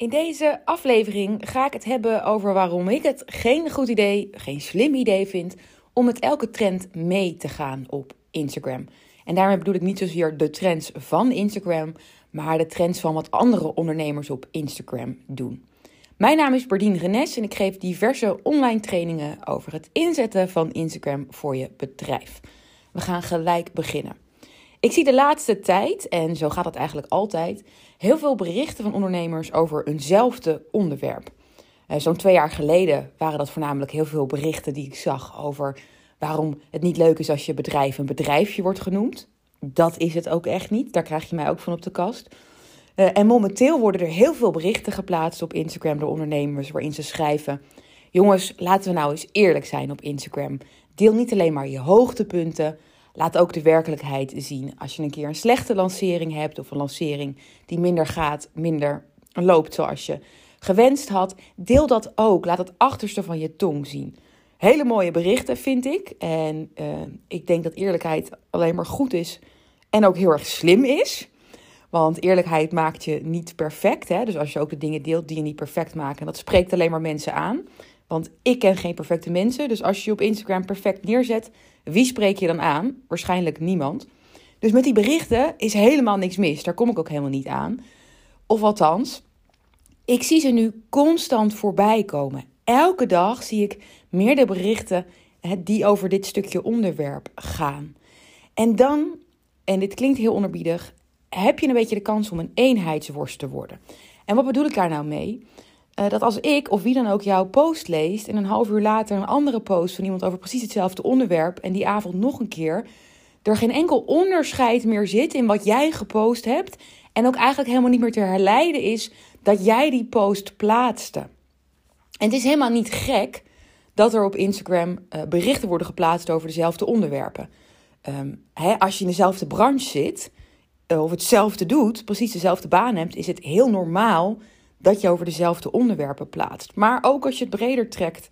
In deze aflevering ga ik het hebben over waarom ik het geen goed idee, geen slim idee vind om met elke trend mee te gaan op Instagram. En daarmee bedoel ik niet zozeer de trends van Instagram, maar de trends van wat andere ondernemers op Instagram doen. Mijn naam is Berdien Renes en ik geef diverse online trainingen over het inzetten van Instagram voor je bedrijf. We gaan gelijk beginnen. Ik zie de laatste tijd, en zo gaat het eigenlijk altijd, heel veel berichten van ondernemers over eenzelfde onderwerp. Uh, Zo'n twee jaar geleden waren dat voornamelijk heel veel berichten die ik zag over waarom het niet leuk is als je bedrijf een bedrijfje wordt genoemd. Dat is het ook echt niet. Daar krijg je mij ook van op de kast. Uh, en momenteel worden er heel veel berichten geplaatst op Instagram door ondernemers waarin ze schrijven: Jongens, laten we nou eens eerlijk zijn op Instagram. Deel niet alleen maar je hoogtepunten. Laat ook de werkelijkheid zien. Als je een keer een slechte lancering hebt of een lancering die minder gaat, minder loopt zoals je gewenst had, deel dat ook. Laat het achterste van je tong zien. Hele mooie berichten vind ik. En uh, ik denk dat eerlijkheid alleen maar goed is en ook heel erg slim is. Want eerlijkheid maakt je niet perfect. Hè? Dus als je ook de dingen deelt die je niet perfect maken, dat spreekt alleen maar mensen aan. Want ik ken geen perfecte mensen. Dus als je je op Instagram perfect neerzet, wie spreek je dan aan? Waarschijnlijk niemand. Dus met die berichten is helemaal niks mis. Daar kom ik ook helemaal niet aan. Of althans, ik zie ze nu constant voorbij komen. Elke dag zie ik meerdere berichten die over dit stukje onderwerp gaan. En dan, en dit klinkt heel onerbiedig, heb je een beetje de kans om een eenheidsworst te worden. En wat bedoel ik daar nou mee? Uh, dat als ik of wie dan ook jouw post leest en een half uur later een andere post van iemand over precies hetzelfde onderwerp en die avond nog een keer, er geen enkel onderscheid meer zit in wat jij gepost hebt en ook eigenlijk helemaal niet meer te herleiden is dat jij die post plaatste. En het is helemaal niet gek dat er op Instagram uh, berichten worden geplaatst over dezelfde onderwerpen. Hè, als je in dezelfde branche zit uh, of hetzelfde doet, precies dezelfde baan hebt, is het heel normaal dat je over dezelfde onderwerpen plaatst. Maar ook als je het breder trekt,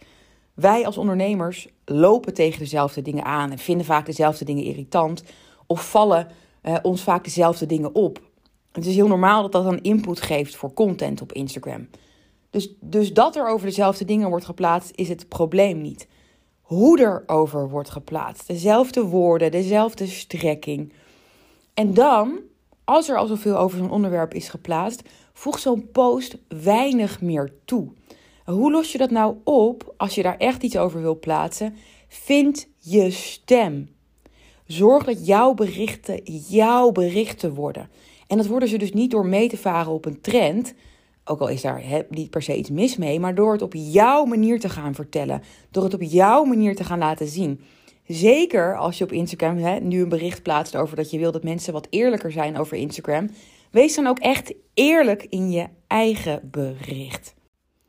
wij als ondernemers lopen tegen dezelfde dingen aan en vinden vaak dezelfde dingen irritant of vallen uh, ons vaak dezelfde dingen op. Het is heel normaal dat dat een input geeft voor content op Instagram. Dus, dus dat er over dezelfde dingen wordt geplaatst, is het probleem niet. Hoe er over wordt geplaatst, dezelfde woorden, dezelfde strekking. En dan, als er al zoveel over zo'n onderwerp is geplaatst, voeg zo'n post weinig meer toe. Hoe los je dat nou op als je daar echt iets over wil plaatsen? Vind je stem. Zorg dat jouw berichten jouw berichten worden. En dat worden ze dus niet door mee te varen op een trend, ook al is daar niet per se iets mis mee, maar door het op jouw manier te gaan vertellen, door het op jouw manier te gaan laten zien. Zeker als je op Instagram nu een bericht plaatst over dat je wil dat mensen wat eerlijker zijn over Instagram. Wees dan ook echt eerlijk in je eigen bericht.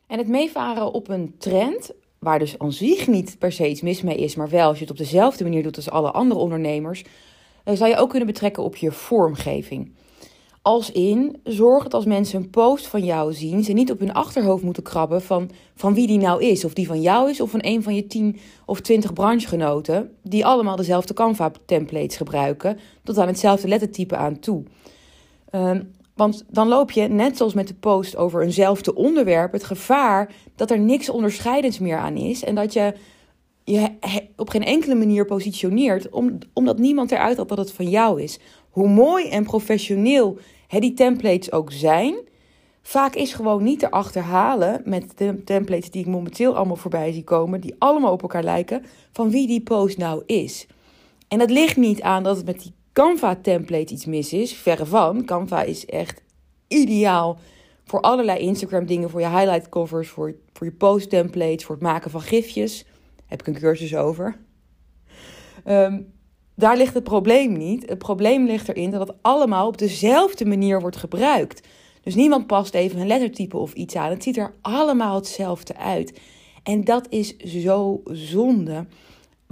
En het meevaren op een trend, waar dus aan zich niet per se iets mis mee is, maar wel als je het op dezelfde manier doet als alle andere ondernemers, dan zou je ook kunnen betrekken op je vormgeving. Als in, zorg dat als mensen een post van jou zien, ze niet op hun achterhoofd moeten krabben van, van wie die nou is. Of die van jou is of van een van je 10 of 20 branchegenoten, die allemaal dezelfde Canva-templates gebruiken, tot aan hetzelfde lettertype aan toe. Um, want dan loop je, net zoals met de post over eenzelfde onderwerp, het gevaar dat er niks onderscheidends meer aan is. En dat je je op geen enkele manier positioneert, omdat niemand eruit had dat het van jou is. Hoe mooi en professioneel he, die templates ook zijn, vaak is gewoon niet te achterhalen met de templates die ik momenteel allemaal voorbij zie komen, die allemaal op elkaar lijken, van wie die post nou is. En dat ligt niet aan dat het met die Canva-template iets mis is. Verre van. Canva is echt ideaal voor allerlei Instagram-dingen. Voor je highlight covers, voor, voor je post-templates, voor het maken van gifjes. Heb ik een cursus over. Um, daar ligt het probleem niet. Het probleem ligt erin dat het allemaal op dezelfde manier wordt gebruikt. Dus niemand past even een lettertype of iets aan. Het ziet er allemaal hetzelfde uit. En dat is zo zonde.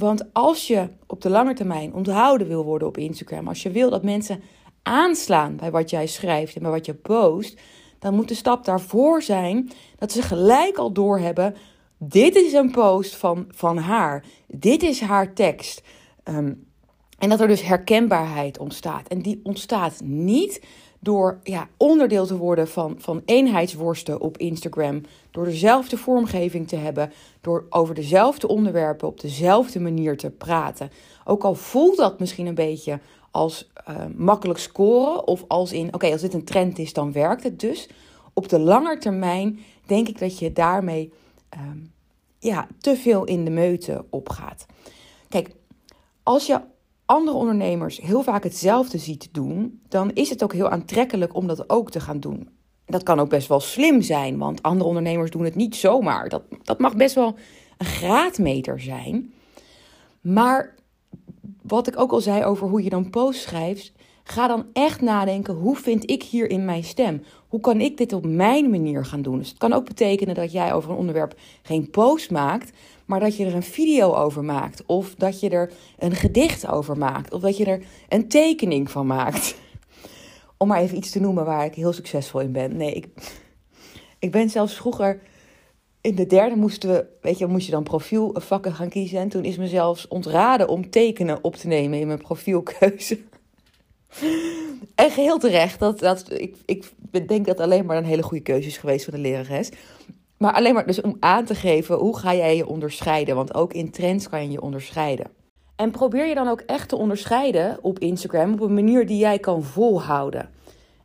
Want als je op de lange termijn onthouden wil worden op Instagram, als je wil dat mensen aanslaan bij wat jij schrijft en bij wat je post, dan moet de stap daarvoor zijn dat ze gelijk al doorhebben: dit is een post van, van haar, dit is haar tekst. Um, en dat er dus herkenbaarheid ontstaat. En die ontstaat niet door ja, onderdeel te worden van, van eenheidsworsten op Instagram. Door dezelfde vormgeving te hebben. Door over dezelfde onderwerpen op dezelfde manier te praten. Ook al voelt dat misschien een beetje als uh, makkelijk scoren. Of als in, oké, als dit een trend is, dan werkt het dus. Op de lange termijn denk ik dat je daarmee uh, ja, te veel in de meute opgaat. Kijk, als je andere ondernemers heel vaak hetzelfde ziet doen, dan is het ook heel aantrekkelijk om dat ook te gaan doen. Dat kan ook best wel slim zijn, want andere ondernemers doen het niet zomaar. Dat, dat mag best wel een graadmeter zijn. Maar wat ik ook al zei over hoe je dan post schrijft, ga dan echt nadenken: hoe vind ik hier in mijn stem? Hoe kan ik dit op mijn manier gaan doen? Dus het kan ook betekenen dat jij over een onderwerp geen post maakt, maar dat je er een video over maakt. Of dat je er een gedicht over maakt. Of dat je er een tekening van maakt. Om maar even iets te noemen waar ik heel succesvol in ben. Nee, ik, ik ben zelfs vroeger. In de derde moesten we, weet je, moest je dan profielvakken gaan kiezen. En toen is me zelfs ontraden om tekenen op te nemen in mijn profielkeuze. En geheel terecht. Dat, dat, ik, ik denk dat alleen maar een hele goede keuze is geweest van de lerares. Maar alleen maar dus om aan te geven hoe ga jij je onderscheiden. Want ook in trends kan je je onderscheiden. En probeer je dan ook echt te onderscheiden op Instagram op een manier die jij kan volhouden.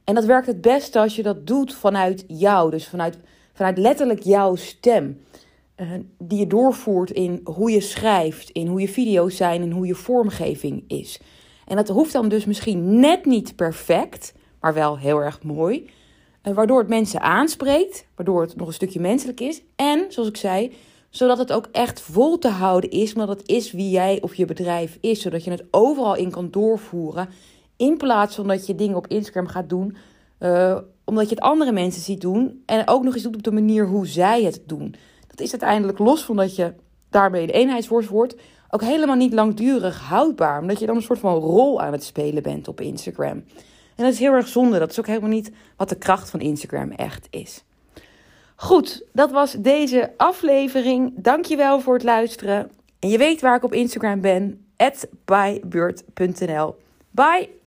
En dat werkt het beste als je dat doet vanuit jou. Dus vanuit, vanuit letterlijk jouw stem. Uh, die je doorvoert in hoe je schrijft, in hoe je video's zijn en hoe je vormgeving is. En dat hoeft dan dus misschien net niet perfect, maar wel heel erg mooi. Eh, waardoor het mensen aanspreekt, waardoor het nog een stukje menselijk is. En, zoals ik zei, zodat het ook echt vol te houden is, omdat het is wie jij of je bedrijf is. Zodat je het overal in kan doorvoeren. In plaats van dat je dingen op Instagram gaat doen, uh, omdat je het andere mensen ziet doen. En ook nog eens doet op de manier hoe zij het doen. Dat is uiteindelijk los van dat je daarmee de eenheidsworst wordt. Ook helemaal niet langdurig houdbaar. Omdat je dan een soort van rol aan het spelen bent op Instagram. En dat is heel erg zonde. Dat is ook helemaal niet wat de kracht van Instagram echt is. Goed, dat was deze aflevering. Dankjewel voor het luisteren. En je weet waar ik op Instagram ben. bybeurt.nl Bye!